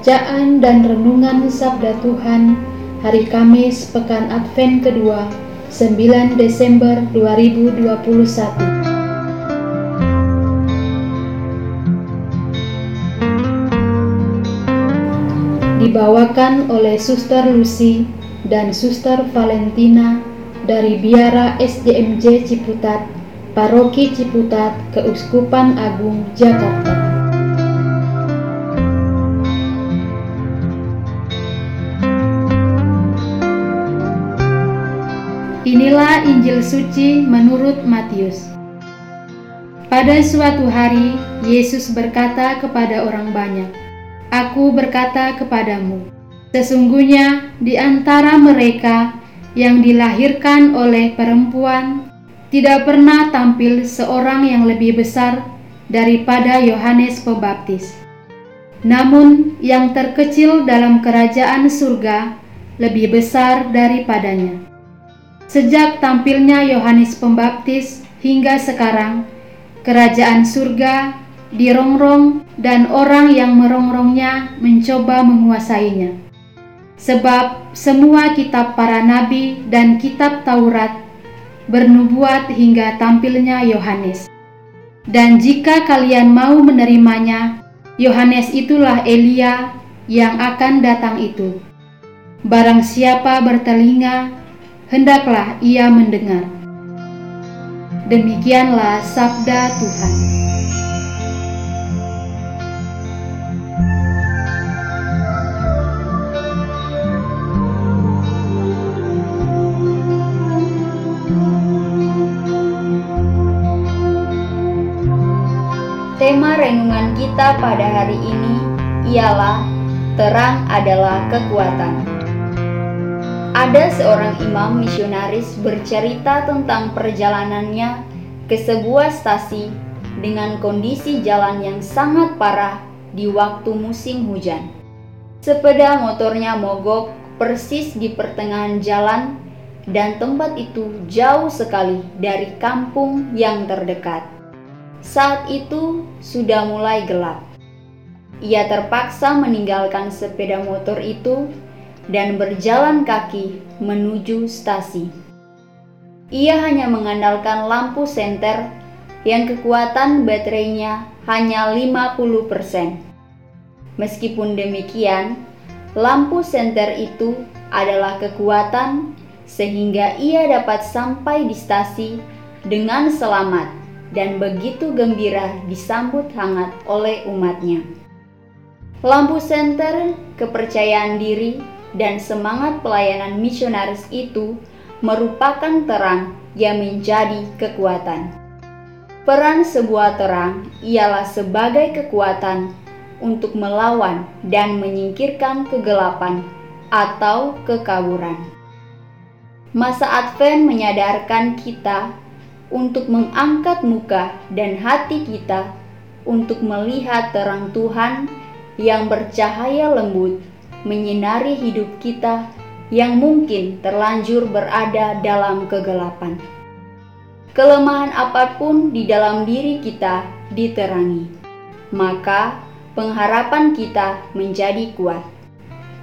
Bacaan dan Renungan Sabda Tuhan Hari Kamis Pekan Advent kedua 9 Desember 2021 Dibawakan oleh Suster Lucy dan Suster Valentina dari Biara SDMJ Ciputat, Paroki Ciputat, Keuskupan Agung, Jakarta. Inilah Injil suci menurut Matius. Pada suatu hari, Yesus berkata kepada orang banyak, "Aku berkata kepadamu, sesungguhnya di antara mereka yang dilahirkan oleh perempuan tidak pernah tampil seorang yang lebih besar daripada Yohanes Pembaptis. Namun, yang terkecil dalam kerajaan surga lebih besar daripadanya." Sejak tampilnya Yohanes Pembaptis hingga sekarang, kerajaan surga dirongrong dan orang yang merongrongnya mencoba menguasainya. Sebab semua kitab para nabi dan kitab Taurat bernubuat hingga tampilnya Yohanes. Dan jika kalian mau menerimanya, Yohanes itulah Elia yang akan datang itu. Barang siapa bertelinga, hendaklah ia mendengar. Demikianlah sabda Tuhan. Tema renungan kita pada hari ini ialah terang adalah kekuatan. Ada seorang imam misionaris bercerita tentang perjalanannya ke sebuah stasi dengan kondisi jalan yang sangat parah di waktu musim hujan. Sepeda motornya mogok persis di pertengahan jalan dan tempat itu jauh sekali dari kampung yang terdekat. Saat itu sudah mulai gelap. Ia terpaksa meninggalkan sepeda motor itu dan berjalan kaki menuju stasi. Ia hanya mengandalkan lampu senter yang kekuatan baterainya hanya 50%. Meskipun demikian, lampu senter itu adalah kekuatan sehingga ia dapat sampai di stasi dengan selamat dan begitu gembira disambut hangat oleh umatnya. Lampu senter kepercayaan diri dan semangat pelayanan misionaris itu merupakan terang yang menjadi kekuatan. Peran sebuah terang ialah sebagai kekuatan untuk melawan dan menyingkirkan kegelapan atau kekaburan. Masa Advent menyadarkan kita untuk mengangkat muka dan hati kita untuk melihat terang Tuhan yang bercahaya lembut menyinari hidup kita yang mungkin terlanjur berada dalam kegelapan. Kelemahan apa pun di dalam diri kita diterangi, maka pengharapan kita menjadi kuat.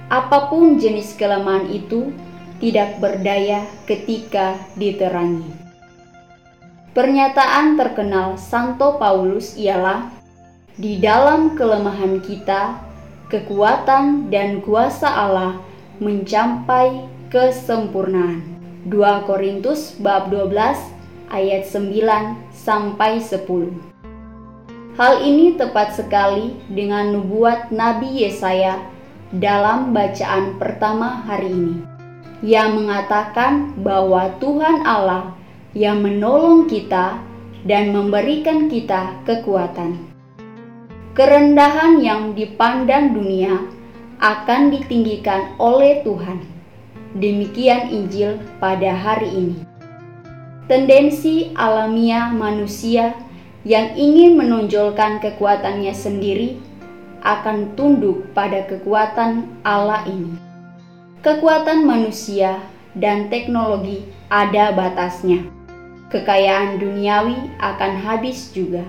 Apa pun jenis kelemahan itu tidak berdaya ketika diterangi. Pernyataan terkenal Santo Paulus ialah, "Di dalam kelemahan kita, kekuatan dan kuasa Allah mencapai kesempurnaan. 2 Korintus bab 12 ayat 9 sampai 10. Hal ini tepat sekali dengan nubuat Nabi Yesaya dalam bacaan pertama hari ini. yang mengatakan bahwa Tuhan Allah yang menolong kita dan memberikan kita kekuatan. Kerendahan yang dipandang dunia akan ditinggikan oleh Tuhan. Demikian Injil pada hari ini. Tendensi alamiah manusia yang ingin menonjolkan kekuatannya sendiri akan tunduk pada kekuatan Allah ini. Kekuatan manusia dan teknologi ada batasnya. Kekayaan duniawi akan habis juga.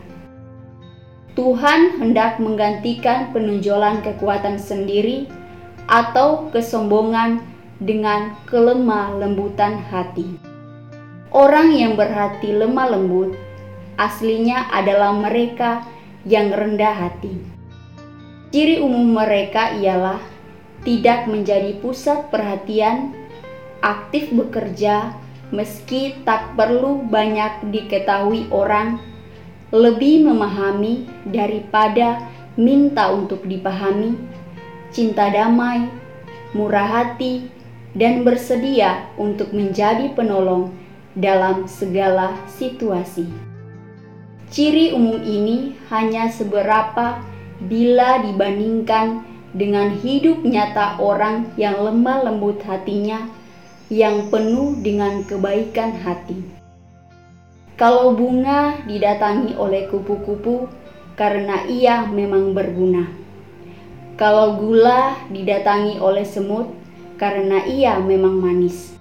Tuhan hendak menggantikan penonjolan kekuatan sendiri atau kesombongan dengan kelemah lembutan hati. Orang yang berhati lemah lembut aslinya adalah mereka yang rendah hati. Ciri umum mereka ialah tidak menjadi pusat perhatian, aktif bekerja meski tak perlu banyak diketahui orang, lebih memahami daripada minta untuk dipahami, cinta damai, murah hati, dan bersedia untuk menjadi penolong dalam segala situasi. Ciri umum ini hanya seberapa bila dibandingkan dengan hidup nyata orang yang lemah lembut hatinya, yang penuh dengan kebaikan hati. Kalau bunga didatangi oleh kupu-kupu karena ia memang berguna. Kalau gula didatangi oleh semut karena ia memang manis.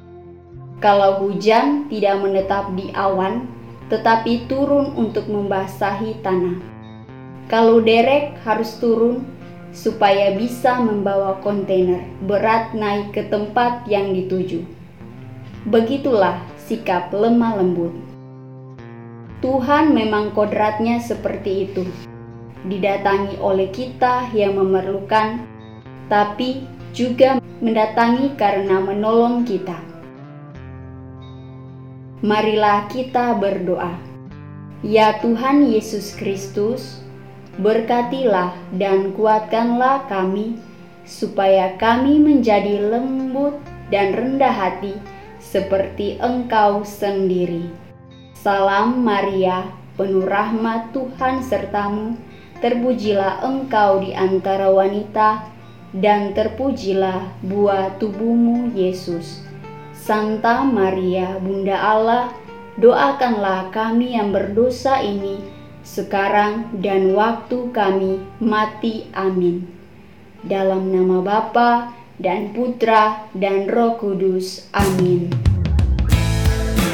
Kalau hujan tidak menetap di awan, tetapi turun untuk membasahi tanah. Kalau derek harus turun supaya bisa membawa kontainer berat naik ke tempat yang dituju. Begitulah sikap lemah lembut. Tuhan memang kodratnya seperti itu, didatangi oleh kita yang memerlukan, tapi juga mendatangi karena menolong kita. Marilah kita berdoa. Ya Tuhan Yesus Kristus, Berkatilah dan kuatkanlah kami, supaya kami menjadi lembut dan rendah hati seperti Engkau sendiri. Salam Maria, penuh rahmat Tuhan sertamu, terpujilah Engkau di antara wanita, dan terpujilah buah tubuhmu Yesus. Santa Maria, Bunda Allah, doakanlah kami yang berdosa ini sekarang dan waktu kami mati. Amin. Dalam nama Bapa dan Putra dan Roh Kudus. Amin.